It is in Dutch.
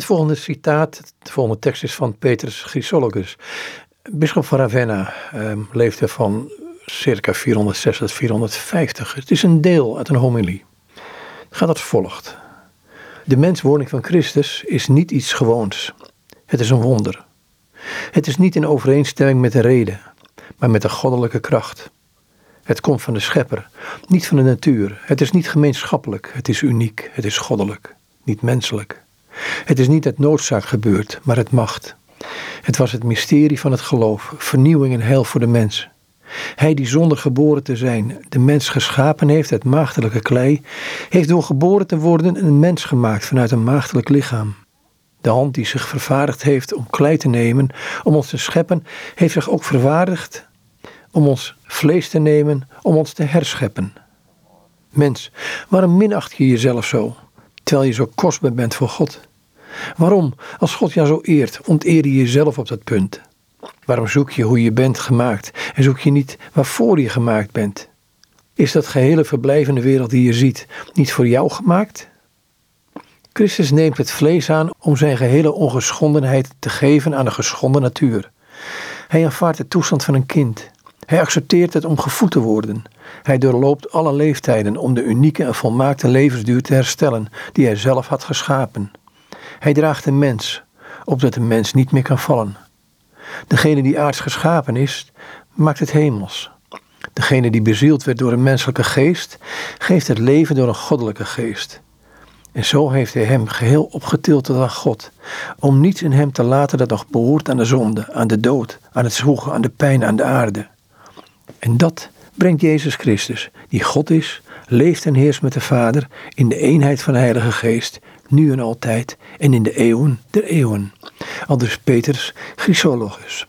Het volgende citaat, de volgende tekst is van Petrus Chrysologus. Bisschop van Ravenna eh, leefde van circa 406 tot 450. Het is een deel uit een homilie. Het gaat als volgt. De menswording van Christus is niet iets gewoons. Het is een wonder. Het is niet in overeenstemming met de reden, maar met de goddelijke kracht. Het komt van de schepper, niet van de natuur. Het is niet gemeenschappelijk, het is uniek, het is goddelijk, niet menselijk. Het is niet uit noodzaak gebeurd, maar het macht. Het was het mysterie van het geloof, vernieuwing en heil voor de mens. Hij die zonder geboren te zijn de mens geschapen heeft uit maagdelijke klei, heeft door geboren te worden een mens gemaakt vanuit een maagdelijk lichaam. De hand die zich vervaardigd heeft om klei te nemen, om ons te scheppen, heeft zich ook verwaardigd om ons vlees te nemen, om ons te herscheppen. Mens, waarom minacht je jezelf zo, terwijl je zo kostbaar bent voor God? Waarom, als God jou zo eert, onteer je jezelf op dat punt? Waarom zoek je hoe je bent gemaakt en zoek je niet waarvoor je gemaakt bent? Is dat gehele verblijvende wereld die je ziet niet voor jou gemaakt? Christus neemt het vlees aan om zijn gehele ongeschondenheid te geven aan de geschonden natuur. Hij aanvaardt de toestand van een kind. Hij accepteert het om gevoed te worden. Hij doorloopt alle leeftijden om de unieke en volmaakte levensduur te herstellen die hij zelf had geschapen. Hij draagt de mens, opdat de mens niet meer kan vallen. Degene die aards geschapen is, maakt het hemels. Degene die bezield werd door een menselijke geest, geeft het leven door een goddelijke geest. En zo heeft hij hem geheel opgetild tot aan God, om niets in hem te laten dat nog behoort aan de zonde, aan de dood, aan het zwoegen, aan de pijn, aan de aarde. En dat brengt Jezus Christus, die God is, leeft en heerst met de Vader in de eenheid van de Heilige Geest, nu en altijd en in de eeuwen der eeuwen. Aldus Peters Chrysologus.